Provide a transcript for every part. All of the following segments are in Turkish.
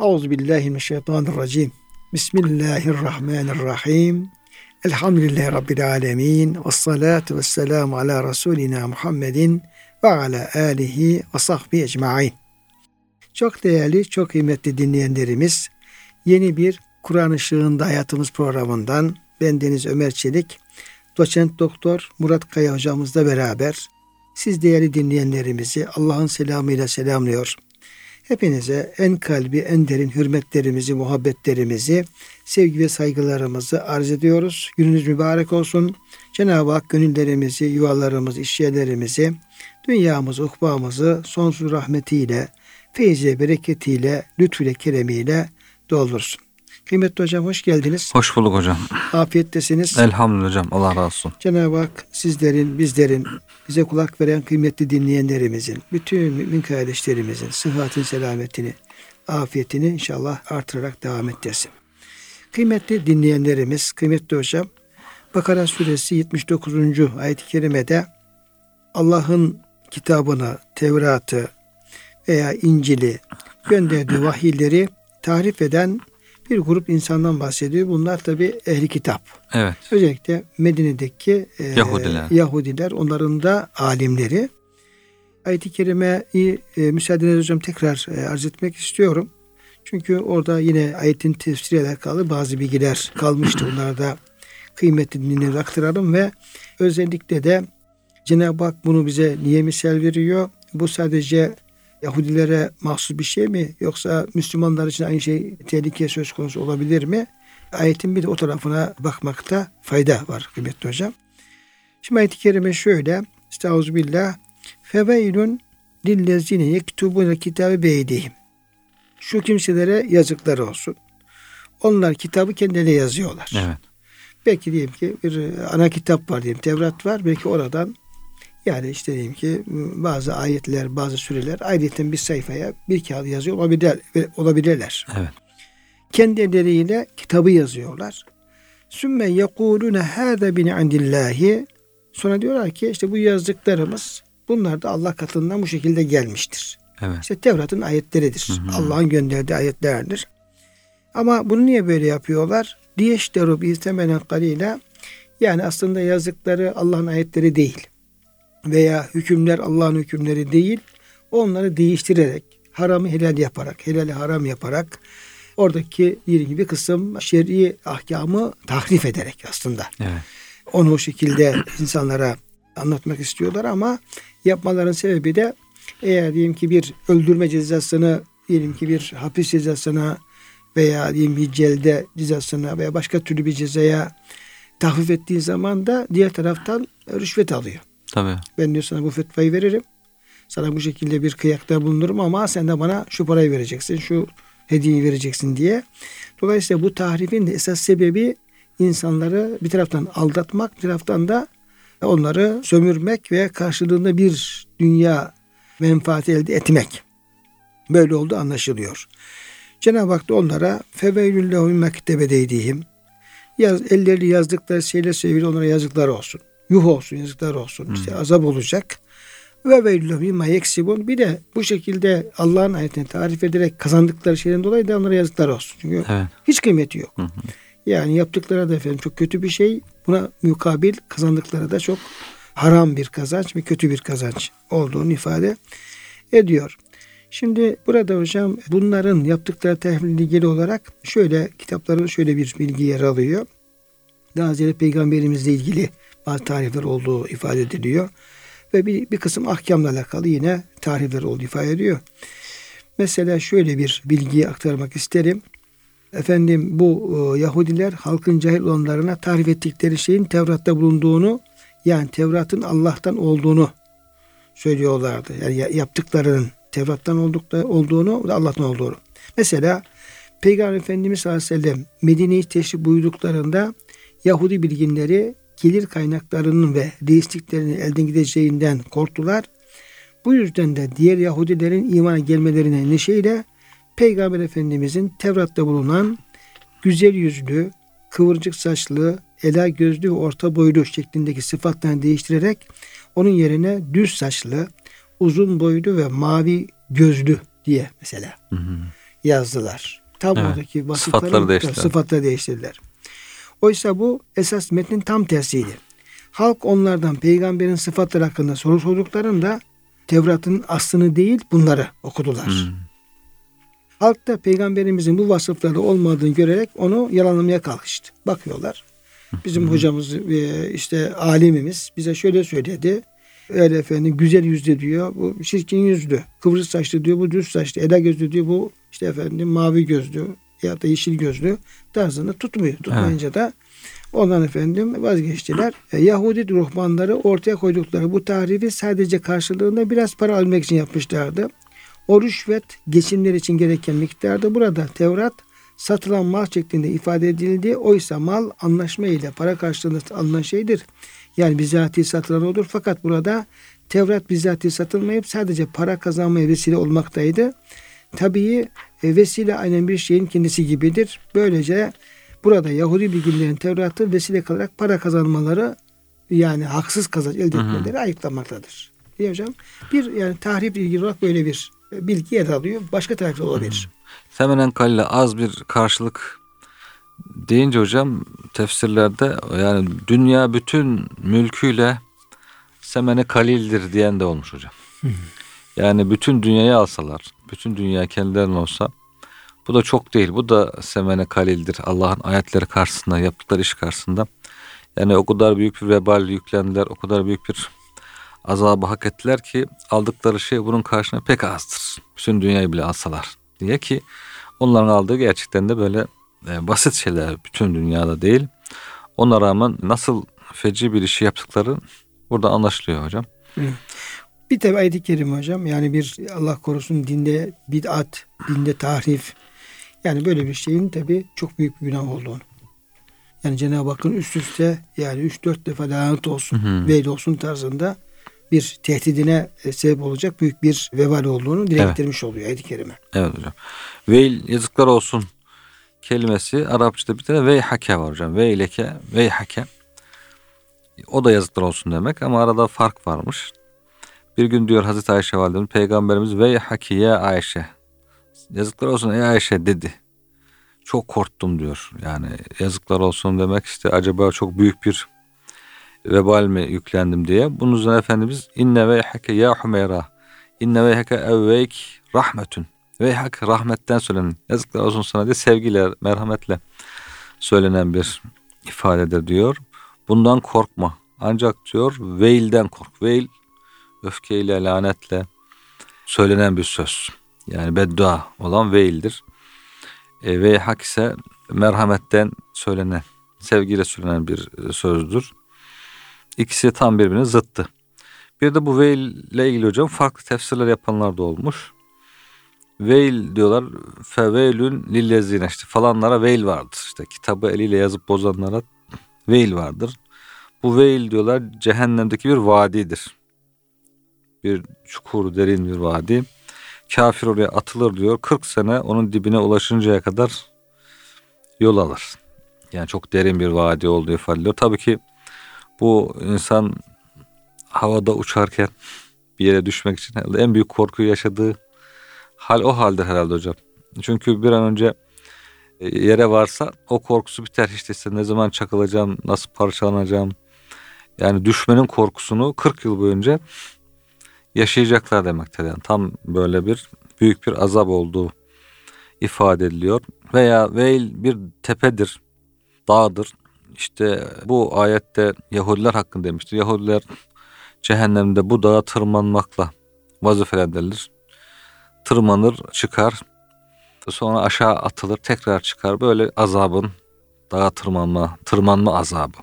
Euzu billahi mineşşeytanirracim. Bismillahirrahmanirrahim. Elhamdülillahi rabbil alamin. Ves salatu vesselamu ala rasulina Muhammedin ve ala alihi ve sahbihi ecmaîn. Çok değerli, çok kıymetli dinleyenlerimiz, yeni bir Kur'an Işığında Hayatımız programından ben Deniz Ömer Çelik, doçent doktor Murat Kaya hocamızla beraber siz değerli dinleyenlerimizi Allah'ın selamıyla selamlıyor. Hepinize en kalbi, en derin hürmetlerimizi, muhabbetlerimizi, sevgi ve saygılarımızı arz ediyoruz. Gününüz mübarek olsun. Cenab-ı Hak gönüllerimizi, yuvalarımızı, işyerlerimizi, dünyamızı, ukbamızı sonsuz rahmetiyle, feyzi, bereketiyle, lütfüyle, keremiyle doldursun. Kıymetli hocam hoş geldiniz. Hoş bulduk hocam. Afiyettesiniz. Elhamdülillah hocam. Allah razı olsun. Cenab-ı Hak sizlerin, bizlerin, bize kulak veren kıymetli dinleyenlerimizin, bütün mümin kardeşlerimizin sıhhatin, selametini, afiyetini inşallah artırarak devam ettirsin. Kıymetli dinleyenlerimiz, kıymetli hocam, Bakara suresi 79. ayet-i kerimede Allah'ın kitabını, Tevrat'ı veya İncil'i gönderdiği vahiyleri tarif eden bir grup insandan bahsediyor. Bunlar tabi ehli kitap. Evet. Özellikle Medine'deki e, Yahudiler. Yahudiler, onların da alimleri. Ayet-i Kerime'yi e, müsaadenizle hocam tekrar e, arz etmek istiyorum. Çünkü orada yine ayetin tefsiriyle alakalı bazı bilgiler kalmıştı. Bunları da kıymetli dinleri aktaralım ve özellikle de Cenab-ı Hak bunu bize niye misal veriyor? Bu sadece Yahudilere mahsus bir şey mi? Yoksa Müslümanlar için aynı şey tehlike söz konusu olabilir mi? Ayetin bir de o tarafına bakmakta fayda var kıymetli hocam. Şimdi ayet-i kerime şöyle. Estağfirullah. Feveylün lillezine yektubune kitabı beydihim. Şu kimselere yazıklar olsun. Onlar kitabı kendilerine yazıyorlar. Evet. Belki diyelim ki bir ana kitap var diyelim. Tevrat var. Belki oradan yani işte diyeyim ki bazı ayetler, bazı süreler ayrıca bir sayfaya bir kağıt yazıyor olabilir, olabilirler. Evet. Kendi elleriyle kitabı yazıyorlar. Sümme yekulune hâze bin indillahi. Sonra diyorlar ki işte bu yazdıklarımız bunlar da Allah katından bu şekilde gelmiştir. Evet. İşte Tevrat'ın ayetleridir. Allah'ın gönderdiği ayetlerdir. Ama bunu niye böyle yapıyorlar? Diyeşteru bi temelen kalile. Yani aslında yazdıkları Allah'ın ayetleri değil veya hükümler Allah'ın hükümleri değil, onları değiştirerek, haramı helal yaparak, helali haram yaparak, oradaki diyelim bir kısım şer'i ahkamı tahrif ederek aslında. Evet. Onu o şekilde insanlara anlatmak istiyorlar ama yapmaların sebebi de eğer diyelim ki bir öldürme cezasını diyelim ki bir hapis cezasına veya diyelim celde cezasına veya başka türlü bir cezaya tahfif ettiği zaman da diğer taraftan rüşvet alıyor. Tabii. Ben diyor sana bu fetvayı veririm. Sana bu şekilde bir kıyakta bulunurum ama sen de bana şu parayı vereceksin, şu hediyeyi vereceksin diye. Dolayısıyla bu tahrifin de esas sebebi insanları bir taraftan aldatmak, bir taraftan da onları sömürmek ve karşılığında bir dünya menfaati elde etmek. Böyle oldu anlaşılıyor. Cenab-ı Hak da onlara feveylüllehum mektebedeydiğim yaz, elleri yazdıkları şeyle sevgili onlara yazıklar olsun yuh olsun, yazıklar olsun. Hmm. İşte azap olacak. Ve veylühü mimma yeksibun. Bir de bu şekilde Allah'ın ayetini tarif ederek kazandıkları şeyden dolayı da onlara yazıklar olsun. Çünkü evet. hiç kıymeti yok. Hı Yani yaptıkları da efendim çok kötü bir şey. Buna mukabil kazandıkları da çok haram bir kazanç ve kötü bir kazanç olduğunu ifade ediyor. Şimdi burada hocam bunların yaptıkları tehville ilgili olarak şöyle kitapların şöyle bir bilgi yer alıyor. Daha ziyade peygamberimizle ilgili bazı tarifler olduğu ifade ediliyor. Ve bir, bir kısım ahkamla alakalı yine tarifler olduğu ifade ediyor. Mesela şöyle bir bilgiyi aktarmak isterim. Efendim bu e, Yahudiler halkın cahil olanlarına tarif ettikleri şeyin Tevrat'ta bulunduğunu yani Tevrat'ın Allah'tan olduğunu söylüyorlardı. Yani yaptıklarının Tevrat'tan oldukları, olduğunu ve Allah'tan olduğunu. Mesela Peygamber Efendimiz sallallahu aleyhi ve sellem Medine'yi teşrif buyurduklarında Yahudi bilginleri gelir kaynaklarının ve deistliklerinin elden gideceğinden korktular. Bu yüzden de diğer Yahudilerin imana gelmelerine neşeyle Peygamber Efendimizin Tevrat'ta bulunan güzel yüzlü, kıvırcık saçlı, ela gözlü ve orta boylu şeklindeki sıfatlarını değiştirerek onun yerine düz saçlı, uzun boylu ve mavi gözlü diye mesela. Hı hı. yazdılar. Tablodaki evet. vasıfları sıfatları değiştirdiler. sıfatları değiştirdiler. Oysa bu esas metnin tam tersiydi. Halk onlardan peygamberin sıfatları hakkında soru sorduklarında Tevrat'ın aslını değil bunları okudular. Hmm. Halk da peygamberimizin bu vasıfları olmadığını görerek onu yalanlamaya kalkıştı. Bakıyorlar. Bizim hocamız işte alimimiz bize şöyle söyledi. Öyle efendim güzel yüzlü diyor. Bu çirkin yüzlü. Kıvrıs saçlı diyor. Bu düz saçlı. Ela gözlü diyor. Bu işte efendim mavi gözlü ya da yeşil gözlü tarzını tutmuyor. Tutmayınca evet. da ondan efendim vazgeçtiler. E, Yahudi ruhbanları ortaya koydukları bu tarifi sadece karşılığında biraz para almak için yapmışlardı. O rüşvet geçimler için gereken miktarda burada Tevrat satılan mal şeklinde ifade edildi. Oysa mal anlaşma ile para karşılığında alınan şeydir. Yani bizatihi satılan olur. Fakat burada Tevrat bizatihi satılmayıp sadece para kazanmaya vesile olmaktaydı. Tabii vesile aynen bir şeyin kendisi gibidir. Böylece burada Yahudi bilginlerin Tevrat'ı vesile kalarak para kazanmaları yani haksız kazanç elde etmeleri ayıklamaktadır. Diye hocam bir yani tahrip ilgili olarak böyle bir bilgi yer alıyor. Başka tarafta olabilir. Semenen kalle az bir karşılık deyince hocam tefsirlerde yani dünya bütün mülküyle semene kalildir diyen de olmuş hocam. Yani bütün dünyayı alsalar, bütün dünya kendilerine olsa bu da çok değil. Bu da semene kalildir. Allah'ın ayetleri karşısında, yaptıkları iş karşısında. Yani o kadar büyük bir vebal yüklendiler, o kadar büyük bir azabı hak ettiler ki aldıkları şey bunun karşına pek azdır. Bütün dünyayı bile alsalar diye ki onların aldığı gerçekten de böyle e, basit şeyler bütün dünyada değil. Ona rağmen nasıl feci bir işi yaptıkları burada anlaşılıyor hocam. Bir tabi ayet-i kerime hocam yani bir Allah korusun dinde bid'at, dinde tahrif yani böyle bir şeyin tabi çok büyük bir günah olduğunu. Yani Cenab-ı Hakk'ın üst üste yani 3-4 defa lanet olsun, hı veil olsun tarzında bir tehdidine e, sebep olacak büyük bir vebal olduğunu dile getirmiş oluyor ayet-i kerime. Evet hocam. Veil yazıklar olsun kelimesi Arapçada bir tane veyhake var hocam. Veyleke, veyhake. O da yazıklar olsun demek ama arada fark varmış. Bir gün diyor Hazreti Ayşe validemiz peygamberimiz veyhaki ya Ayşe. Yazıklar olsun ey Ayşe dedi. Çok korktum diyor. Yani yazıklar olsun demek işte acaba çok büyük bir vebal mi yüklendim diye. Bunun üzerine Efendimiz inne veyhake ya Hümeyra inne veyhake evveyk rahmetün veyhak rahmetten söylenen yazıklar olsun sana diye sevgiyle merhametle söylenen bir ifadedir diyor. Bundan korkma. Ancak diyor veilden kork. Veil öfkeyle, lanetle söylenen bir söz. Yani beddua olan veildir. E, veyhak ise merhametten söylenen, sevgiyle söylenen bir sözdür. İkisi tam birbirine zıttı. Bir de bu veil ile ilgili hocam farklı tefsirler yapanlar da olmuş. Veil diyorlar feveylün lillezine işte falanlara veil vardır. İşte kitabı eliyle yazıp bozanlara veil vardır. Bu veil diyorlar cehennemdeki bir vadidir. Bir çukur derin bir vadi. Kafir oraya atılır diyor. 40 sene onun dibine ulaşıncaya kadar yol alır. Yani çok derin bir vadi olduğu ifade ediyor. Tabii ki bu insan havada uçarken bir yere düşmek için en büyük korkuyu yaşadığı hal o haldir herhalde hocam. Çünkü bir an önce e, yere varsa o korkusu biter. İşte işte ne zaman çakılacağım, nasıl parçalanacağım. Yani düşmenin korkusunu 40 yıl boyunca yaşayacaklar demektir. Yani tam böyle bir büyük bir azap olduğu ifade ediliyor. Veya Veil bir tepedir, dağdır. İşte bu ayette Yahudiler hakkında demiştir. Yahudiler cehennemde bu dağa tırmanmakla vazifelendirilir. Tırmanır, çıkar. Sonra aşağı atılır, tekrar çıkar. Böyle azabın dağa tırmanma, tırmanma azabı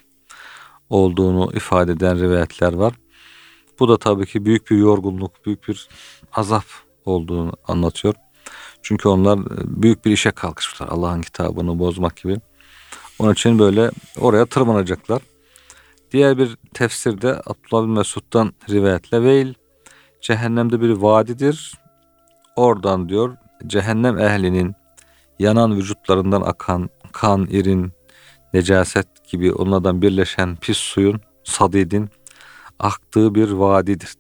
olduğunu ifade eden rivayetler var. Bu da tabii ki büyük bir yorgunluk, büyük bir azap olduğunu anlatıyor. Çünkü onlar büyük bir işe kalkışmışlar. Allah'ın kitabını bozmak gibi. Onun için böyle oraya tırmanacaklar. Diğer bir tefsirde Abdullah bin Mesud'dan rivayetle Veil cehennemde bir vadidir. Oradan diyor cehennem ehlinin yanan vücutlarından akan kan, irin, necaset gibi onlardan birleşen pis suyun sadidin aktığı bir vadidir.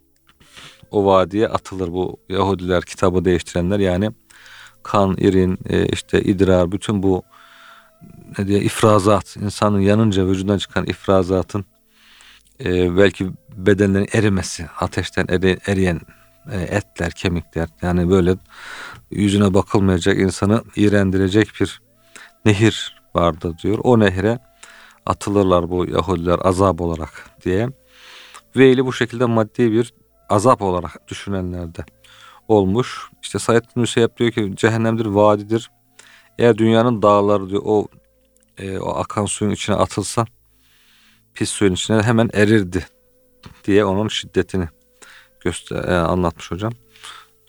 O vadiye atılır bu Yahudiler kitabı değiştirenler yani kan, irin, e, işte idrar, bütün bu ne diye ifrazat, insanın yanınca vücudundan çıkan ifrazatın e, belki bedenlerin erimesi, ateşten eri, eriyen e, etler, kemikler yani böyle yüzüne bakılmayacak insanı iğrendirecek bir nehir vardı diyor. O nehre atılırlar bu Yahudiler azap olarak diye. Veil'i bu şekilde maddi bir azap olarak düşünenlerde olmuş. İşte Said Müseyyep diyor ki cehennemdir, vadidir. Eğer dünyanın dağları diyor o e, o akan suyun içine atılsa pis suyun içine hemen erirdi diye onun şiddetini göster e, anlatmış hocam.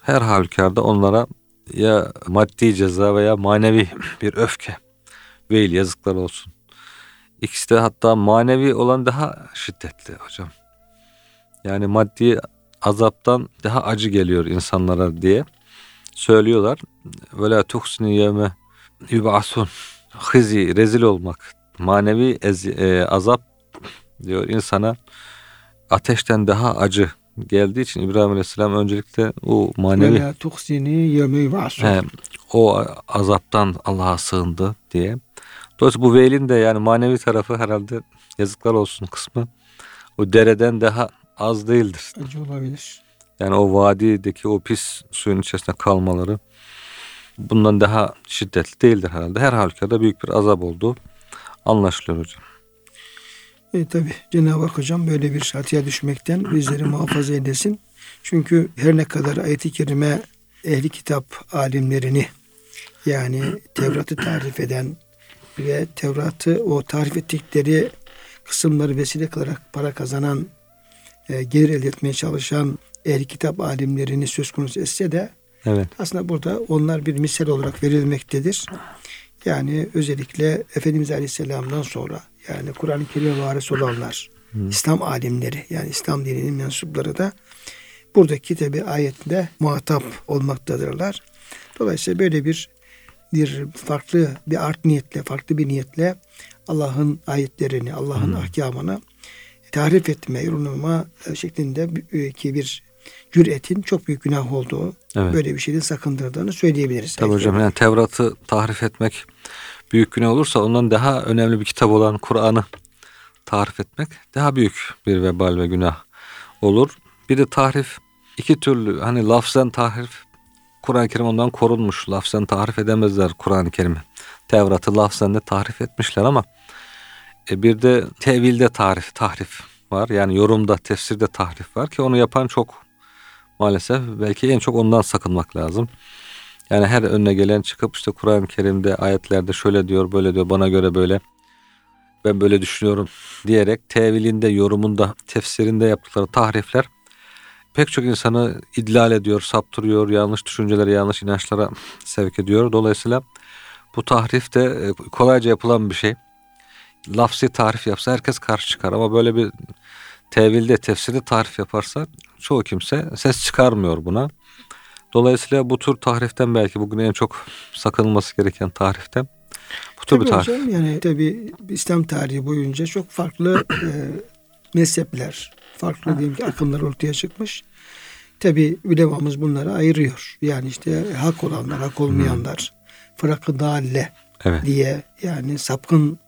Her halükarda onlara ya maddi ceza veya manevi bir öfke veil yazıklar olsun. İkisi de hatta manevi olan daha şiddetli hocam. Yani maddi azaptan daha acı geliyor insanlara diye söylüyorlar. Böyle tuhsini yevme yubasun hızi rezil olmak manevi ezi, e, azap diyor insana ateşten daha acı geldiği için İbrahim Aleyhisselam öncelikle o manevi Ve he, o azaptan Allah'a sığındı diye. Dolayısıyla bu veilin de yani manevi tarafı herhalde yazıklar olsun kısmı o dereden daha az değildir. Acı olabilir. Yani o vadideki o pis suyun içerisinde kalmaları bundan daha şiddetli değildir herhalde. Her halükarda büyük bir azap olduğu anlaşılıyor hocam. E, tabi Cenab-ı Hak hocam böyle bir hatıya düşmekten bizleri muhafaza edesin. Çünkü her ne kadar ayet-i kerime ehli kitap alimlerini yani Tevrat'ı tarif eden ve Tevrat'ı o tarif ettikleri kısımları vesile kılarak para kazanan, e, gelir elde etmeye çalışan ehli kitap alimlerini söz konusu etse de Evet. aslında burada onlar bir misal olarak verilmektedir. Yani özellikle Efendimiz Aleyhisselam'dan sonra yani Kur'an-ı Kerim'e varis olanlar, İslam alimleri yani İslam dininin mensupları da buradaki tabi ayette muhatap olmaktadırlar. Dolayısıyla böyle bir bir farklı bir art niyetle, farklı bir niyetle Allah'ın ayetlerini, Allah'ın ahkamını tarif etme, yorumlama şeklinde e, ki bir cüretin çok büyük günah olduğu, Evet. böyle bir şeyden sakındırdığını söyleyebiliriz. Tabii hocam yani Tevrat'ı tahrif etmek büyük günah olursa ondan daha önemli bir kitap olan Kur'an'ı tahrif etmek daha büyük bir vebal ve günah olur. Bir de tahrif iki türlü hani lafzen tahrif Kur'an-ı Kerim ondan korunmuş. Lafzen tahrif edemezler Kur'an-ı Kerim'i. Tevrat'ı lafzen de tahrif etmişler ama e, bir de tevilde tahrif, tahrif var. Yani yorumda, tefsirde tahrif var ki onu yapan çok maalesef belki en çok ondan sakınmak lazım. Yani her önüne gelen çıkıp işte Kur'an-ı Kerim'de ayetlerde şöyle diyor böyle diyor bana göre böyle ben böyle düşünüyorum diyerek tevilinde, yorumunda, tefsirinde yaptıkları tahrifler pek çok insanı idlal ediyor, saptırıyor, yanlış düşüncelere, yanlış inançlara sevk ediyor. Dolayısıyla bu tahrif de e, kolayca yapılan bir şey. Lafsi tahrif yapsa herkes karşı çıkar ama böyle bir tevilde, tefsirde tarif yaparsa çoğu kimse ses çıkarmıyor buna. Dolayısıyla bu tür tahriften belki bugün en çok sakınılması gereken tahriften bu tür bir Tabii tarif. hocam yani tabi İslam tarihi boyunca çok farklı e, mezhepler, farklı diyelim ki akımlar ortaya çıkmış. Tabi ulemamız bunları ayırıyor. Yani işte hak olanlar, hak olmayanlar, fırakı dalle Evet. diye yani sapkın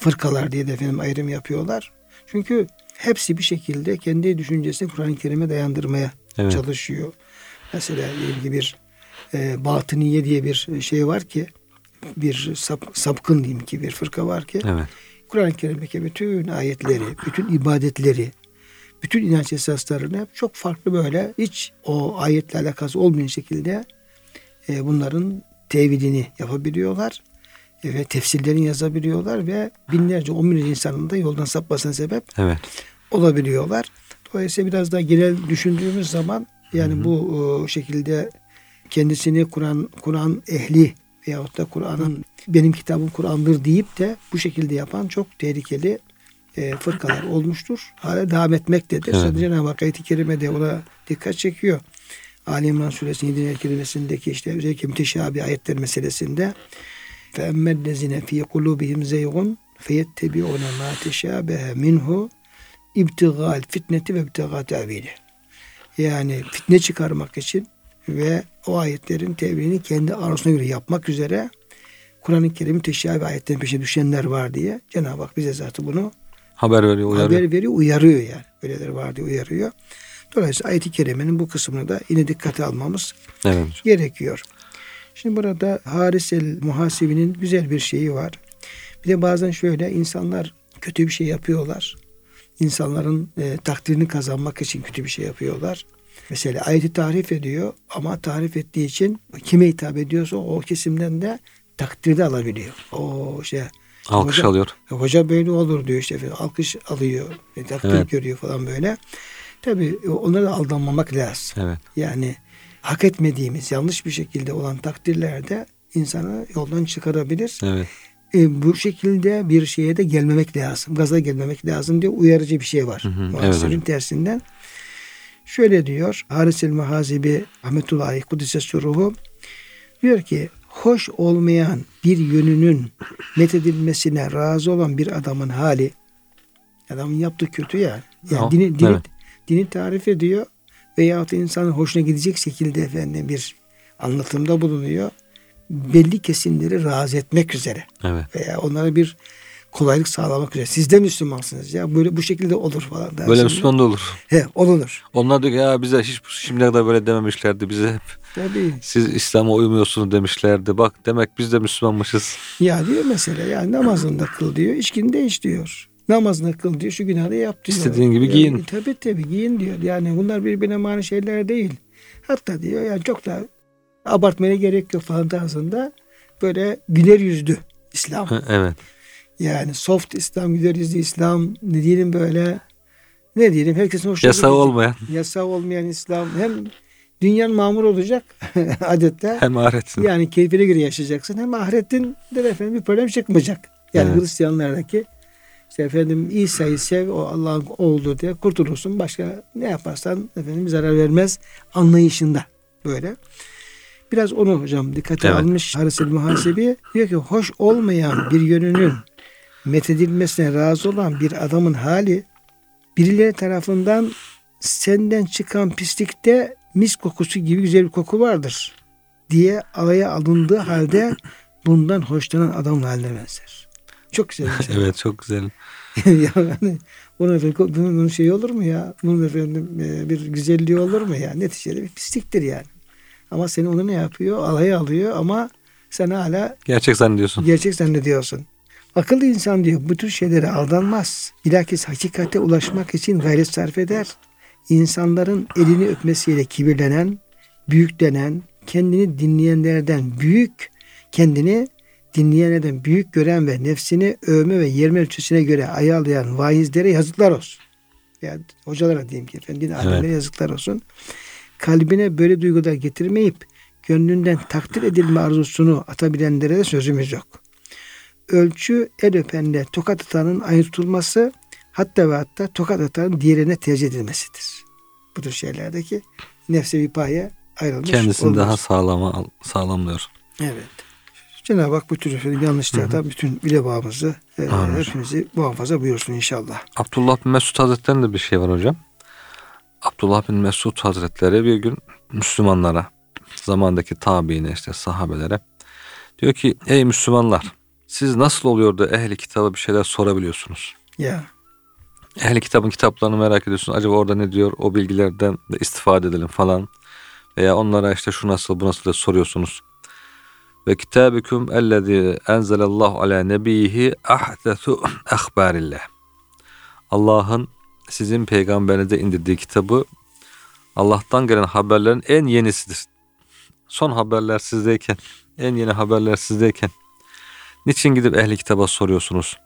fırkalar diye de efendim ayrım yapıyorlar. Çünkü hepsi bir şekilde kendi düşüncesini Kur'an-ı Kerim'e dayandırmaya Evet. çalışıyor. Mesela ki bir e, batıniye diye bir şey var ki bir sap, sapkın diyeyim ki bir fırka var ki Evet. Kur'an-ı Kerim'deki bütün ayetleri, bütün ibadetleri, bütün inanç esaslarını hep çok farklı böyle hiç o ayetle alakası olmayan şekilde e, bunların tevilini yapabiliyorlar ve tefsirlerini yazabiliyorlar ve binlerce, on binlerce insanın da yoldan sapmasına sebep Evet. olabiliyorlar. Dolayısıyla biraz daha genel düşündüğümüz zaman yani bu e, şekilde kendisini Kur'an Kur'an ehli veyahut da Kur'an'ın benim kitabım Kur'an'dır deyip de bu şekilde yapan çok tehlikeli e, fırkalar olmuştur. Hala devam etmektedir. Evet. Sadece Cenab-ı Hak ayet-i kerimede ona dikkat çekiyor. Ali İmran suresinin 7. kerimesindeki işte özellikle müteşabi ayetler meselesinde فَاَمَّا الَّذِينَ ف۪ي قُلُوبِهِمْ زَيْغٌ فَيَتَّبِعُونَ مَا تَشَابَهَ مِنْهُ ibtigal fitneti ve ibtigal tevili. Yani fitne çıkarmak için ve o ayetlerin tevilini kendi arzusuna göre yapmak üzere Kur'an-ı Kerim'in teşabih ayetlerin peşine düşenler var diye Cenab-ı Hak bize zaten bunu haber veriyor, uyarıyor. haber veriyor, uyarıyor yani. Öyleleri var diye uyarıyor. Dolayısıyla ayet-i kerimenin bu kısmını da yine dikkate almamız Evet. gerekiyor. Şimdi burada Haris el Muhasibi'nin güzel bir şeyi var. Bir de bazen şöyle insanlar kötü bir şey yapıyorlar. İnsanların e, takdirini kazanmak için kötü bir şey yapıyorlar. Mesela ayeti tarif ediyor ama tarif ettiği için kime hitap ediyorsa o kesimden de takdirde alabiliyor. O işte Alkış hoca, alıyor. Hoca böyle olur diyor işte alkış alıyor, e, takdir Evet. görüyor falan böyle. Tabii onlara da aldanmamak lazım. Evet. Yani hak etmediğimiz yanlış bir şekilde olan takdirlerde insanı yoldan çıkarabilir. Evet. E, bu şekilde bir şeye de gelmemek lazım. Gaza gelmemek lazım diye uyarıcı bir şey var. Hı hı, evet Muhasebin tersinden. Şöyle diyor Haris el Muhazibi Ahmetullahi Kudüs'e ruhu diyor ki hoş olmayan bir yönünün methedilmesine razı olan bir adamın hali adamın yaptığı kötü yani. Yani Ya, dini, dini, evet. dini tarif ediyor veyahut insanın hoşuna gidecek şekilde efendim bir anlatımda bulunuyor. Belli kesimleri razı etmek üzere Evet. veya onlara bir kolaylık sağlamak üzere. Siz de Müslümansınız ya böyle bu şekilde olur falan. Böyle dersinde. Müslüman da olur. He olunur. Onlar diyor ki ya bize hiç şimdiye kadar böyle dememişlerdi. Bize hep Tabii. siz İslam'a uymuyorsunuz demişlerdi. Bak demek biz de Müslümanmışız. Ya diyor mesela yani namazını da kıl diyor, içkini de iç diyor. Namazını kıl diyor, şu günahı yap diyor. İstediğin gibi Yani, giyin. Tabii tabii giyin diyor. Yani bunlar birbirine mani şeyler değil. Hatta diyor yani çok da abartmaya gerek yok falan tarzında böyle güler yüzlü İslam. evet. Yani soft İslam, güler yüzlü İslam ne diyelim böyle ne diyelim herkesin hoşuna gidecek. olmayan Yasağı olmayan İslam hem dünyanın mamur olacak adetler. hem ahiretsin. Yani keyfine göre yaşayacaksın. Hem ahiretin de efendim bir problem çıkmayacak. Yani Evet. Hristiyanlardaki işte efendim İsa'yı sev o Allah'ın oğlu diye kurtulursun. Başka ne yaparsan efendim zarar vermez anlayışında böyle. Biraz onu hocam dikkate Evet. almış Haris el Muhasebi. Diyor ki hoş olmayan bir yönünün methedilmesine razı olan bir adamın hali birileri tarafından senden çıkan pislikte mis kokusu gibi güzel bir koku vardır diye alaya alındığı halde bundan hoşlanan adamın haline benzer. Çok güzel şey. evet çok güzel. yani bunun, efendim, bunun, bunun şey olur mu ya? Bunun efendim e, bir güzelliği olur mu ya? Neticede bir pisliktir yani. Ama seni onu ne yapıyor? Alaya alıyor ama sen hala Gerçek zannediyorsun. gerçek zannediyorsun. Akıllı insan diyor bu tür şeylere aldanmaz. Bilakis hakikate ulaşmak için gayret sarf eder. İnsanların elini öpmesiyle kibirlenen, büyüklenen, kendini dinleyenlerden büyük, kendini dinleyenlerden büyük gören ve nefsini övme ve yerme ölçüsüne göre ayarlayan vaizlere yazıklar olsun. Yani hocalara diyeyim ki efendim din alimlere yazıklar olsun. Kalbine böyle duygular getirmeyip gönlünden takdir edilme arzusunu atabilenlere de sözümüz yok. Ölçü el öpenle tokat atanın aynı tutulması hatta ve hatta tokat atanın diğerine tercih edilmesidir. Bu tür şeylerdeki nefse bir paya ayrılmış Kendisini olmaz. daha sağlama sağlamlıyor. Evet. Cenab-ı Hak bu tür efendim yanlışlardan bütün bilebağımızı e, Amin. hepimizi muhafaza buyursun inşallah. Abdullah bin Mesud Hazretleri'nde bir şey var hocam. Abdullah bin Mesud Hazretleri bir gün Müslümanlara, zamandaki tabiine işte sahabelere diyor ki ey Müslümanlar siz nasıl oluyor da ehli kitaba bir şeyler sorabiliyorsunuz? Ya Ehli kitabın kitaplarını merak ediyorsunuz. Acaba orada ne diyor? O bilgilerden de istifade edelim falan. Veya onlara işte şu nasıl bu nasıl da soruyorsunuz. Ve kitabüküm ellezî enzelallahu ala nebiyhi ahdesu ahbarillah. Allah'ın sizin peygamberinize indirdiği kitabı Allah'tan gelen haberlerin en yenisidir. Son haberler sizdeyken, en yeni haberler sizdeyken niçin gidip ehli kitaba soruyorsunuz?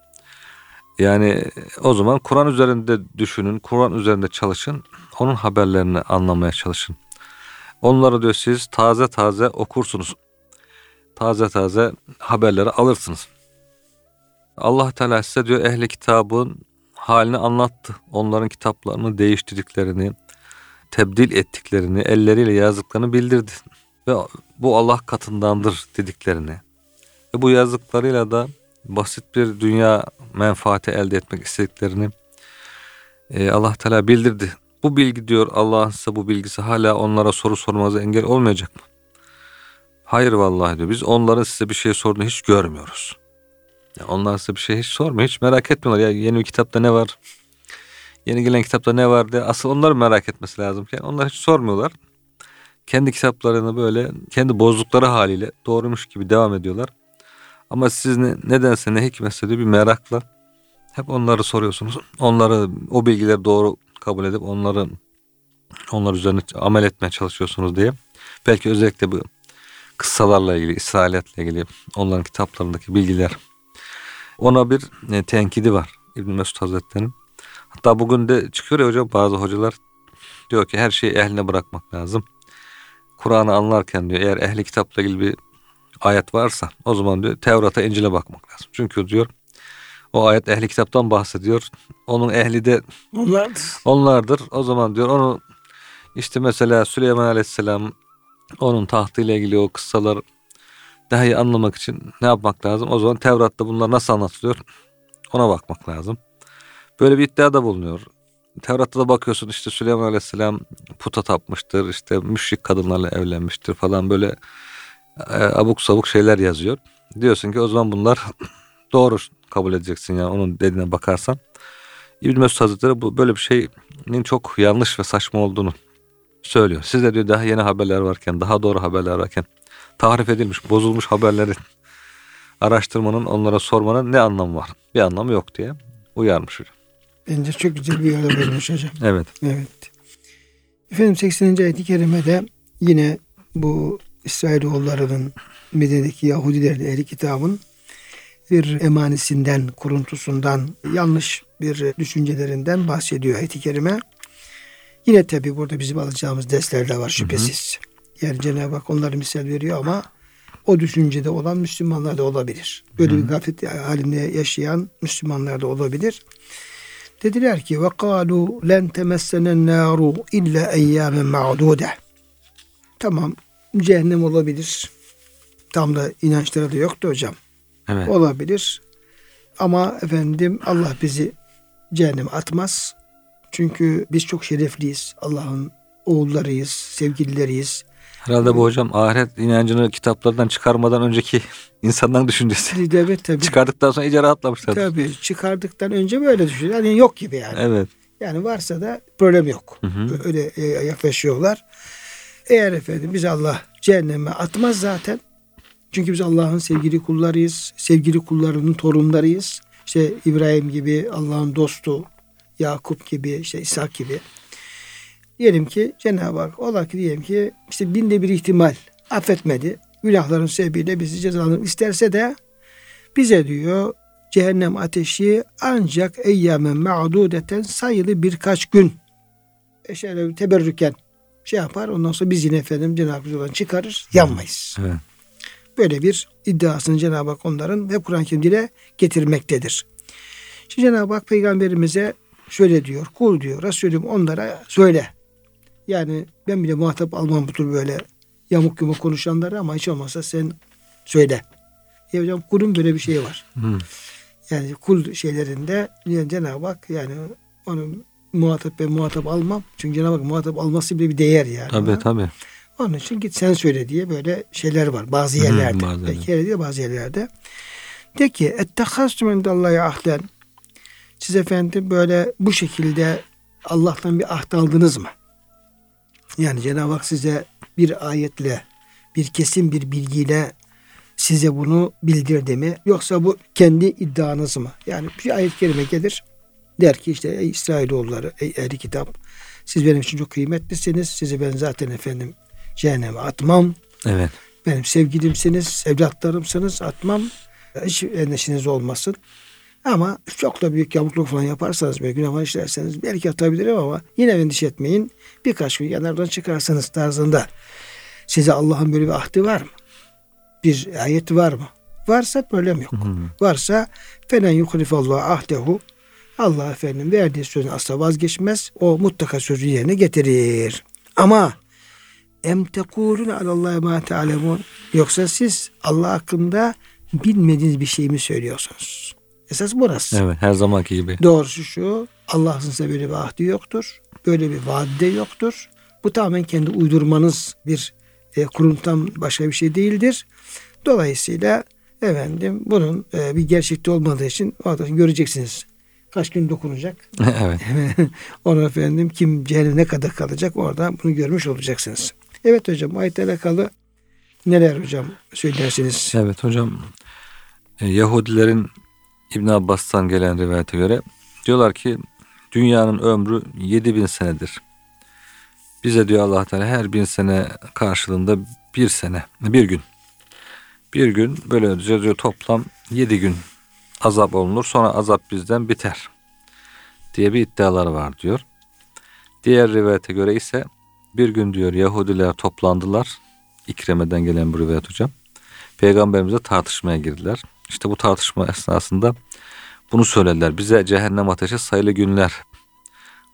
Yani o zaman Kur'an üzerinde düşünün, Kur'an üzerinde çalışın, onun haberlerini anlamaya çalışın. Onları diyor siz taze taze okursunuz. Taze taze haberleri alırsınız. Allah Teala size diyor ehli kitabın halini anlattı. Onların kitaplarını değiştirdiklerini, tebdil ettiklerini, elleriyle yazdıklarını bildirdi. Ve bu Allah katındandır dediklerini. Ve bu yazdıklarıyla da basit bir dünya menfaati elde etmek istediklerini e, Allah Teala bildirdi. bu bilgi diyor Allah'ın size bu bilgisi hala onlara soru sormanıza engel olmayacak mı? Hayır vallahi diyor. Biz onların size bir şey sorduğunu hiç görmüyoruz. Yani onlar size bir şey hiç sormuyor. Hiç merak etmiyorlar. Ya yeni bir kitapta ne var? Yeni gelen kitapta ne var diye. Asıl onların merak etmesi lazım. Yani onlar hiç sormuyorlar. Kendi kitaplarını böyle kendi bozdukları haliyle doğrumuş gibi devam ediyorlar. Ama siz ne, nedense ne hikmetse de bir merakla hep onları soruyorsunuz. Onları o bilgileri doğru kabul edip onları onlar üzerine amel etmeye çalışıyorsunuz diye. Belki özellikle bu kıssalarla ilgili, İsrailiyatla ilgili onların kitaplarındaki bilgiler. Ona bir e, tenkidi var İbn Mesud Hazretleri'nin. Hatta bugün de çıkıyor ya hocam bazı hocalar diyor ki her şeyi ehline bırakmak lazım. Kur'an'ı anlarken diyor eğer ehli kitapla ilgili bir ayet varsa o zaman diyor Tevrat'a İncil'e bakmak lazım. Çünkü diyor o ayet ehli kitaptan bahsediyor. Onun ehli de onlardır. onlardır. O zaman diyor onu işte mesela Süleyman Aleyhisselam onun tahtıyla ilgili o kıssalar daha iyi anlamak için ne yapmak lazım? O zaman Tevrat'ta bunlar nasıl anlatılıyor? Ona bakmak lazım. Böyle bir iddiada bulunuyor. Tevrat'ta da bakıyorsun işte Süleyman Aleyhisselam puta tapmıştır, işte müşrik kadınlarla evlenmiştir falan böyle e, abuk sabuk şeyler yazıyor. Diyorsun ki o zaman bunlar doğru kabul edeceksin yani onun dediğine bakarsan. İbn Mesud Hazretleri bu böyle bir şeyin çok yanlış ve saçma olduğunu söylüyor. Size diyor daha yeni haberler varken, daha doğru haberler varken tahrif edilmiş, bozulmuş haberleri araştırmanın, onlara sormanın ne anlamı var? Bir anlamı yok diye uyarmış hocam. Bence çok güzel bir yere vermiş hocam. Evet. Evet. Efendim 80. ayet-i kerimede yine bu İsrailoğullarının Medine'deki Yahudilerin ehli kitabın bir emanisinden, kuruntusundan, yanlış bir düşüncelerinden bahsediyor ayet-i kerime. Yine tabi burada bizim alacağımız dersler de var şüphesiz. Hı hı. Yani Cenab-ı Hak onları misal veriyor ama o düşüncede olan Müslümanlar da olabilir. Böyle hı bir gaflet halinde yaşayan Müslümanlar da olabilir. Dediler ki ve kalu len temessenen naru illa eyyamen ma'dude. Tamam cehennem olabilir. Tam da inançları da yoktu hocam. Evet. Olabilir. Ama efendim Allah bizi cehenneme atmaz. Çünkü biz çok şerefliyiz. Allah'ın oğullarıyız, sevgilileriyiz. Herhalde bu hocam ahiret inancını kitaplardan çıkarmadan önceki insanların düşüncesi. Evet tabii. Çıkardıktan sonra iyice rahatlamışlar. Tabii çıkardıktan önce böyle düşünüyor. Yani yok gibi yani. Evet. Yani varsa da problem yok. Hı hı. Öyle e, yaklaşıyorlar. Eğer efendim biz Allah cehenneme atmaz zaten. Çünkü biz Allah'ın sevgili kullarıyız. Sevgili kullarının torunlarıyız. İşte İbrahim gibi Allah'ın dostu, Yakup gibi, işte İshak gibi. Diyelim ki Cenab-ı Hak ola ki diyelim ki işte binde bir ihtimal affetmedi. Günahların sebebiyle bizi cezalandırmak isterse de bize diyor cehennem ateşi ancak eyyamen ma'dudeten sayılı birkaç gün şöyle teberrüken şey yapar. Ondan sonra biz yine efendim Cenab-ı Hak'tan çıkarır. Yanmayız. Evet. Böyle bir iddiasını Cenab-ı Hak onların ve Kur'an-ı Kerim'de getirmektedir. Şimdi Cenab-ı Hak peygamberimize şöyle diyor. Kul diyor. Resulüm onlara söyle. Yani ben bile muhatap almam bu tür böyle yamuk yumuk konuşanları ama hiç olmazsa sen söyle. Ya hocam kulun böyle bir şey var. Hmm. Yani kul şeylerinde yani Cenab-ı Hak yani onu muhatap ben muhatap almam. Çünkü Cenab-ı Hak muhatap alması bile bir değer yani. Tabii tabii. Onun için git sen söyle diye böyle şeyler var bazı yerlerde. Hmm, Belki yerde bazı yerlerde. De ki ettehastum indallahi ahden. Siz efendim böyle bu şekilde Allah'tan bir ahd aldınız mı? Yani Cenab-ı Hak size bir ayetle, bir kesin bir bilgiyle size bunu bildirdi mi? Yoksa bu kendi iddianız mı? Yani bir ayet-i kerime gelir. Der ki işte ey İsrailoğulları, ey ehli kitap siz benim için çok kıymetlisiniz. Sizi ben zaten efendim cehenneme atmam. Evet. Benim sevgilimsiniz, evlatlarımsınız atmam. Hiç endişeniz olmasın. Ama çok da büyük yamukluk falan yaparsanız böyle günah işlerseniz belki atabilirim ama yine endişe etmeyin. Birkaç gün yanardan çıkarsanız tarzında size Allah'ın böyle bir ahdi var mı? Bir ayet var mı? Varsa problem yok. Hı Varsa felen yuhlifallahu ahdehu Allah efendim verdiği sözün asla vazgeçmez. O mutlaka sözü yerine getirir. Ama em tekulun alallahi ma ta'lemun yoksa siz Allah hakkında bilmediğiniz bir şey mi söylüyorsunuz? Esas burası. Evet her zamanki gibi. Doğrusu şu Allah'ın size böyle bir ahdi yoktur. Böyle bir vaadde yoktur. Bu tamamen kendi uydurmanız bir e, kuruntudan başka bir şey değildir. Dolayısıyla efendim bunun e, bir gerçekte olmadığı için orada göreceksiniz. Kaç gün dokunacak. evet. Onu efendim kim cehenneme ne kadar kalacak orada bunu görmüş olacaksınız. Evet hocam ayetle alakalı neler hocam söylersiniz? Evet hocam. E, Yahudilerin İbn Abbas'tan gelen rivayete göre diyorlar ki dünyanın ömrü 7000 senedir. Bize diyor Allah Teala her bin sene karşılığında bir sene, bir gün. Bir gün böyle diyor toplam yedi gün azap olunur. Sonra azap bizden biter diye bir iddialar var diyor. Diğer rivayete göre ise bir gün diyor Yahudiler toplandılar. İkreme'den gelen bu rivayet hocam. Peygamberimize tartışmaya girdiler. İşte bu tartışma esnasında bunu söylediler. Bize cehennem ateşi sayılı günler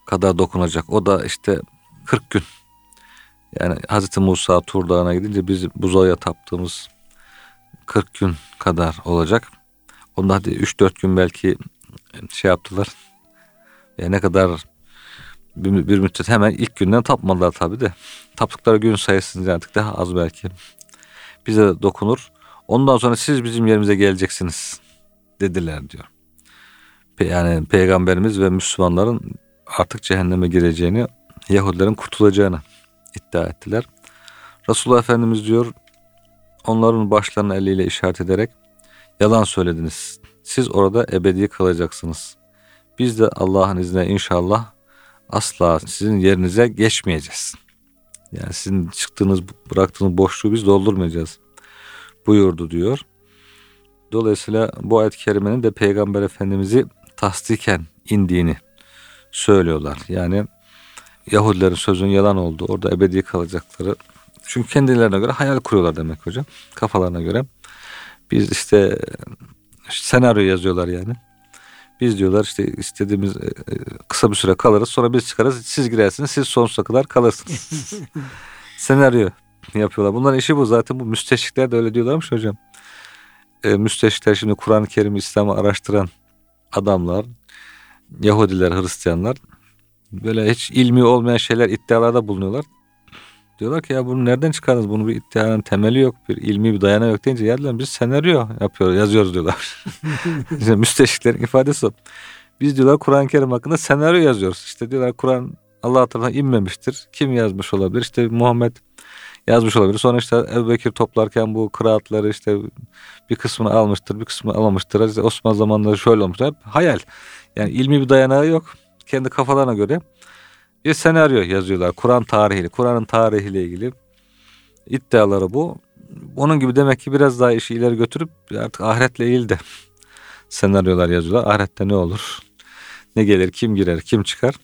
kadar dokunacak. O da işte 40 gün. Yani Hazreti Musa Tur Dağı'na gidince biz buzaya taptığımız 40 gün kadar olacak. Onda hadi 3-4 gün belki şey yaptılar. Yani ne kadar bir, bir müddet hemen ilk günden tapmadılar tabi de. Taptıkları gün sayısını artık daha az belki. Bize dokunur. Ondan sonra siz bizim yerimize geleceksiniz dediler diyor. Yani peygamberimiz ve Müslümanların artık cehenneme gireceğini, Yahudilerin kurtulacağını iddia ettiler. Resulullah Efendimiz diyor onların başlarını eliyle işaret ederek yalan söylediniz. Siz orada ebedi kalacaksınız. Biz de Allah'ın izniyle inşallah asla sizin yerinize geçmeyeceğiz. Yani sizin çıktığınız, bıraktığınız boşluğu biz doldurmayacağız buyurdu diyor. Dolayısıyla bu ayet-i kerimenin de Peygamber Efendimiz'i tasdiken indiğini söylüyorlar. Yani Yahudilerin sözünün yalan olduğu, orada ebedi kalacakları. Çünkü kendilerine göre hayal kuruyorlar demek hocam. Kafalarına göre. Biz işte senaryo yazıyorlar yani. Biz diyorlar işte istediğimiz e, e, kısa bir süre kalırız sonra biz çıkarız siz girersiniz siz sonsuza kadar kalırsınız. senaryo yapıyorlar. Bunların işi bu zaten bu müsteşrikler de öyle diyorlarmış hocam. E, müsteşrikler şimdi Kur'an-ı Kerim İslam'ı araştıran adamlar, Yahudiler, Hristiyanlar böyle hiç ilmi olmayan şeyler iddialarda bulunuyorlar. Diyorlar ki ya bunu nereden çıkardınız? Bunun bir iddianın temeli yok. Bir ilmi bir dayanağı yok deyince ya biz senaryo yapıyoruz, yazıyoruz diyorlar. işte müsteşriklerin ifadesi o. Biz diyorlar Kur'an-ı Kerim hakkında senaryo yazıyoruz. İşte diyorlar Kur'an Allah tarafından inmemiştir. Kim yazmış olabilir? İşte Muhammed yazmış olabilir. Sonra işte Ebu Bekir toplarken bu kıraatları işte bir kısmını almıştır, bir kısmını alamamıştır. İşte Osman zamanında şöyle olmuştur. Hep hayal. Yani ilmi bir dayanağı yok. Kendi kafalarına göre bir senaryo yazıyorlar. Kur'an tarihiyle, Kur'an'ın tarihiyle ilgili iddiaları bu. Onun gibi demek ki biraz daha işi ileri götürüp artık ahiretle ilgili de senaryolar yazıyorlar. Ahirette ne olur? Ne gelir? Kim girer? Kim çıkar?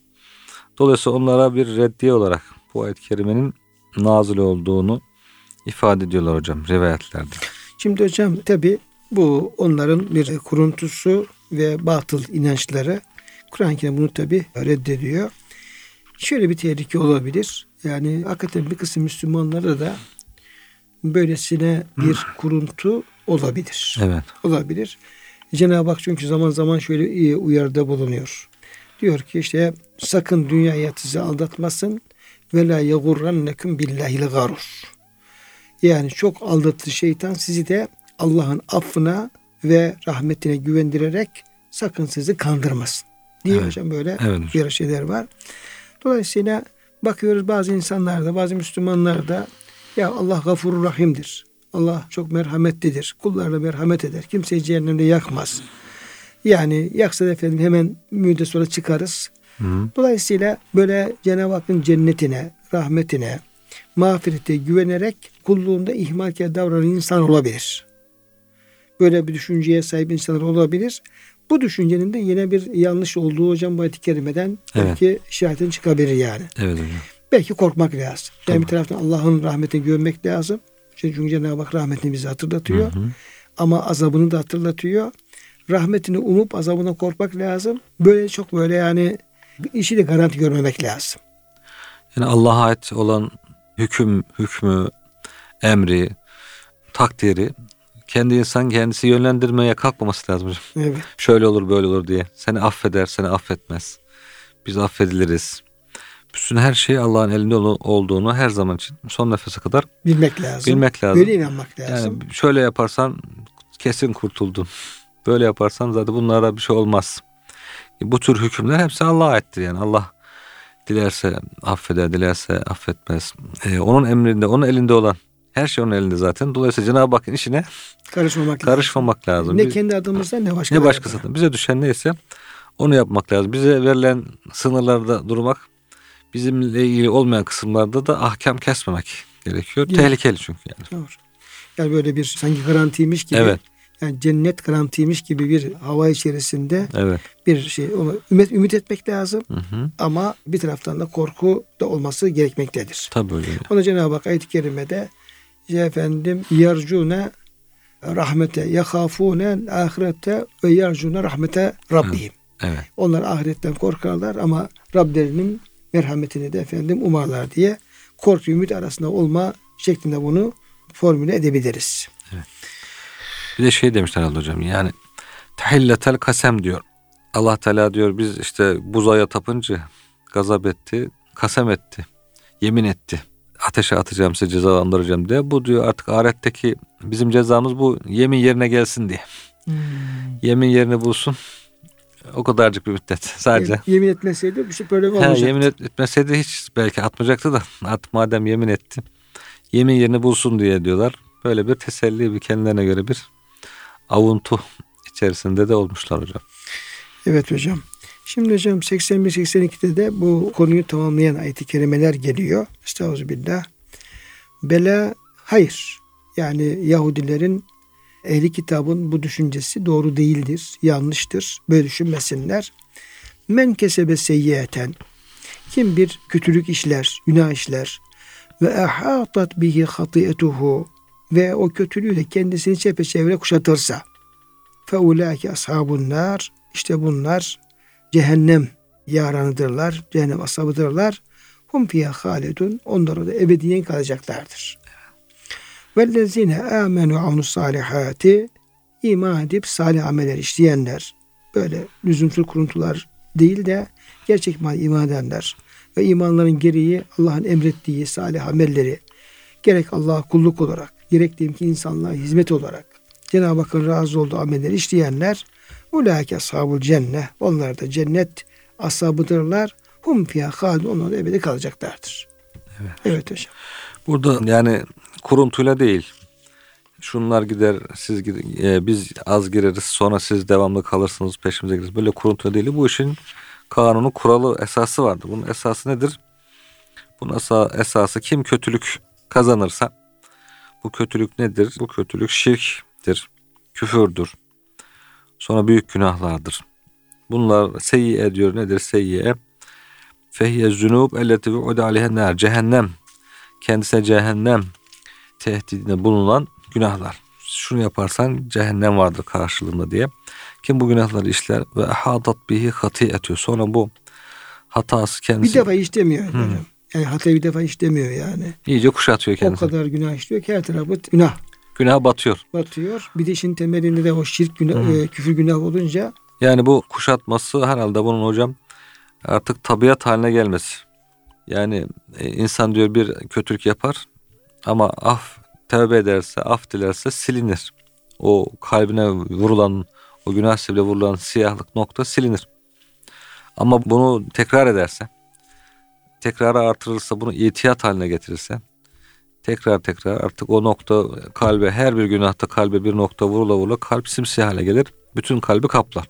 Dolayısıyla onlara bir reddiye olarak bu ayet-i kerimenin nazil olduğunu ifade ediyorlar hocam rivayetlerde. Şimdi hocam tabi bu onların bir kuruntusu ve batıl inançları. Kur'an-ı Kerim bunu tabi reddediyor. Şöyle bir tehlike olabilir. Yani hakikaten bir kısım Müslümanlara da böylesine bir kuruntu olabilir. Evet. Olabilir. Cenab-ı Hak çünkü zaman zaman şöyle uyarıda bulunuyor. Diyor ki işte sakın dünya hayatı aldatmasın ve la yegurrannekum billahil garur. Yani çok aldatı şeytan sizi de Allah'ın affına ve rahmetine güvendirerek sakın sizi kandırmasın. Diye evet. hocam böyle evet. bir şeyler var. Dolayısıyla bakıyoruz bazı insanlarda, bazı Müslümanlarda ya Allah gafurur rahimdir. Allah çok merhametlidir. Kullarına merhamet eder. Kimseyi cehennemde yakmaz. Yani yaksa da efendim hemen müddet sonra çıkarız. Hı. Dolayısıyla böyle Cenab-ı Hakk'ın cennetine, rahmetine, mağfirete güvenerek kulluğunda ihmalkar davranan insan olabilir. Böyle bir düşünceye sahip insanlar olabilir. Bu düşüncenin de yine bir yanlış olduğu hocam bu ayet-i kerimeden evet. belki işaretin çıkabilir yani. Evet hocam. Belki korkmak lazım. Yani tamam. bir taraftan Allah'ın rahmetine güvenmek lazım. Çünkü Cenab-ı Hak rahmetini bize hatırlatıyor. Hı hı. Ama azabını da hatırlatıyor. Rahmetini umup azabına korkmak lazım. Böyle çok böyle yani işi de garanti görmemek lazım. Yani Allah'a ait olan hüküm, hükmü, emri, takdiri kendi insan kendisi yönlendirmeye kalkmaması lazım hocam. Evet. Şöyle olur böyle olur diye. Seni affeder, seni affetmez. Biz affediliriz. Bütün her şey Allah'ın elinde olduğunu her zaman için son nefese kadar bilmek lazım. Bilmek lazım. Böyle inanmak lazım. Yani şöyle yaparsan kesin kurtuldun. Böyle yaparsan zaten bunlara bir şey olmaz. Bu tür hükümler hepsi Allah'a aittir yani. Allah dilerse affeder, dilerse affetmez. Ee, onun emrinde, onun elinde olan her şey onun elinde zaten. Dolayısıyla Cenab-ı Hakk'ın işine karışmamak, karışmamak lazım. lazım. Ne Biz, kendi adımızdan ne başka. Ne başkasından. Bize düşen neyse onu yapmak lazım. Bize verilen sınırlarda durmak, bizimle ilgili olmayan kısımlarda da ahkam kesmemek gerekiyor. Değil. Tehlikeli çünkü yani. Doğru. Yani böyle bir sanki garantiymiş gibi. Evet. Yani cennet garantiymiş gibi bir hava içerisinde evet. bir şey onu ümit, ümit etmek lazım. Hı hı. Ama bir taraftan da korku da olması gerekmektedir. Tabii öyle. Ona Cenab-ı Hak ayet-i kerimede işte efendim yarcune rahmete yakafune ahirete ve yarcune rahmete rabbihim. Evet. Onlar ahiretten korkarlar ama Rablerinin merhametini de efendim umarlar diye korku ümit arasında olma şeklinde bunu formüle edebiliriz. Bir de şey demişler herhalde hocam yani tahilletel kasem diyor. Allah Teala diyor biz işte buzaya tapınca gazap etti, kasem etti, yemin etti. Ateşe atacağım size cezalandıracağım diye. Bu diyor artık ahiretteki bizim cezamız bu yemin yerine gelsin diye. Hmm. Yemin yerini bulsun. O kadarcık bir müddet sadece. Yemin etmeseydi bir şey böyle olmayacaktı. He, yemin etmeseydi hiç belki atmayacaktı da artık madem yemin etti. Yemin yerini bulsun diye diyorlar. Böyle bir teselli bir kendilerine göre bir avuntu içerisinde de olmuşlar hocam. Evet hocam. Şimdi hocam 81-82'de de bu konuyu tamamlayan ayet-i kerimeler geliyor. Estağfirullah. Bela hayır. Yani Yahudilerin ehli kitabın bu düşüncesi doğru değildir, yanlıştır. Böyle düşünmesinler. Men kesebe seyyiyeten kim bir kötülük işler, günah işler ve ahatat bihi hatiyetuhu ve o kötülüğüyle kendisini çepeçevre kuşatırsa fe ulâke ashabun nar işte bunlar cehennem yaranıdırlar, cehennem ashabıdırlar. Hum fiyâ halidun onlar da ebediyen kalacaklardır. Vellezine amenu amnus salihati iman edip salih ameller işleyenler böyle lüzumsuz kuruntular değil de gerçek iman edenler ve imanların gereği Allah'ın emrettiği salih amelleri gerek Allah'a kulluk olarak gerek diyeyim ki insanlığa hizmet olarak Cenab-ı Hakk'ın razı olduğu amelleri işleyenler ulaike ashabul cennet onlar da cennet ashabıdırlar hum fiyâ halidun onlar da ebedi kalacaklardır. Evet. Evet hocam. Burada yani kuruntuyla değil. Şunlar gider, siz gider, e, biz az gireriz, sonra siz devamlı kalırsınız, peşimize gireriz. Böyle kuruntu değil. Bu işin kanunu, kuralı, esası vardır. Bunun esası nedir? Bunun esası kim kötülük kazanırsa bu kötülük nedir? Bu kötülük şirktir, küfürdür. Sonra büyük günahlardır. Bunlar seyyi ediyor. Nedir seyyiye? Fehye zünub elleti ve aleyhe Cehennem. Kendisine cehennem tehdidinde bulunan günahlar. Şunu yaparsan cehennem vardır karşılığında diye. Kim bu günahları işler ve hadat bihi etiyor. Sonra bu hatası kendisi. Bir defa işlemiyor hmm. hocam. Yani hatayı bir defa işlemiyor yani. İyice kuşatıyor kendisi. O kadar günah işliyor ki her tarafı günah. Günah batıyor. Batıyor. Bir de işin temelinde de o şirk günah, hmm. e, küfür günah olunca. Yani bu kuşatması herhalde bunun hocam artık tabiat haline gelmesi. Yani e, insan diyor bir kötülük yapar ama af tövbe ederse, af dilerse silinir. O kalbine vurulan, o günah sebebiyle vurulan siyahlık nokta silinir. Ama bunu tekrar ederse, tekrarı artırırsa, bunu itiyat haline getirirse, tekrar tekrar artık o nokta kalbe, her bir günahta kalbe bir nokta vurula vurula kalp simsiyah hale gelir. Bütün kalbi kaplar.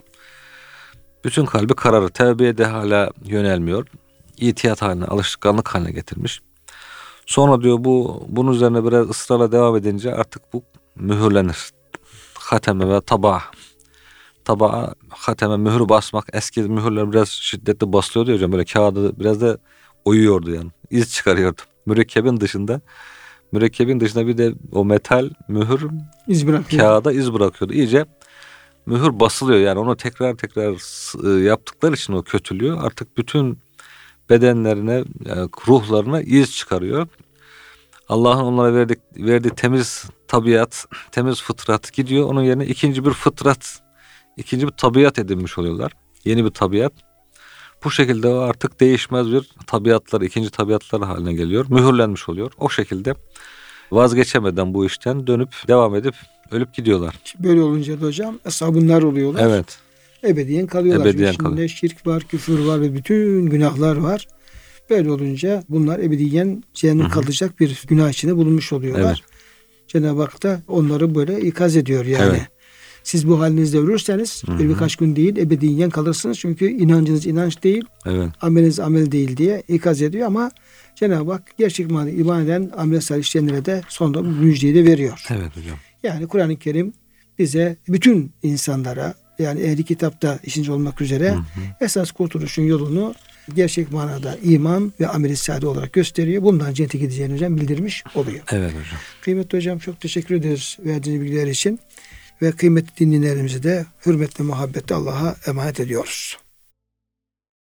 Bütün kalbi kararır. Tevbeye de hala yönelmiyor. İtiyat haline, alışkanlık haline getirmiş. Sonra diyor bu bunun üzerine biraz ısrarla devam edince artık bu mühürlenir. Hateme ve tabağa. Tabağa hateme mühür basmak eski mühürler biraz şiddetli basılıyordu hocam böyle kağıdı biraz da oyuyordu yani. iz çıkarıyordu. Mürekkebin dışında mürekkebin dışında bir de o metal mühür iz bırakıyor. kağıda iz bırakıyordu. İyice mühür basılıyor yani onu tekrar tekrar e, yaptıkları için o kötülüğü artık bütün bedenlerine, yani ruhlarına iz çıkarıyor. Allah'ın onlara verdik, verdiği temiz tabiat, temiz fıtrat gidiyor. Onun yerine ikinci bir fıtrat, ikinci bir tabiat edinmiş oluyorlar. Yeni bir tabiat. Bu şekilde artık değişmez bir tabiatlar, ikinci tabiatlar haline geliyor. Mühürlenmiş oluyor. O şekilde vazgeçemeden bu işten dönüp devam edip ölüp gidiyorlar. Böyle olunca da hocam sabunlar oluyorlar. Evet. Ebediyen kalıyorlar. Ebediyen Çünkü kalıyor. şirk var, küfür var ve bütün günahlar var. Böyle olunca bunlar ebediyen cehennem kalacak bir günah içinde bulunmuş oluyorlar. Evet. Cenab-ı Hak da onları böyle ikaz ediyor yani. Evet. Siz bu halinizde ölürseniz bir birkaç gün değil ebediyen kalırsınız. Çünkü inancınız inanç değil, Evet. ameliniz amel değil diye ikaz ediyor ama Cenab-ı Hak gerçek manada iman eden amel salih işleyenlere de sonunda bu müjdeyi de veriyor. Evet hocam. Yani Kur'an-ı Kerim bize bütün insanlara yani ehli kitapta işinci olmak üzere esas kurtuluşun yolunu gerçek manada iman ve amel-i sade olarak gösteriyor. Bundan cennete gideceğini hocam bildirmiş oluyor. Evet hocam. Kıymetli hocam çok teşekkür ederiz verdiğiniz bilgiler için ve kıymetli dinleyenlerimizi de hürmetle muhabbetle Allah'a emanet ediyoruz.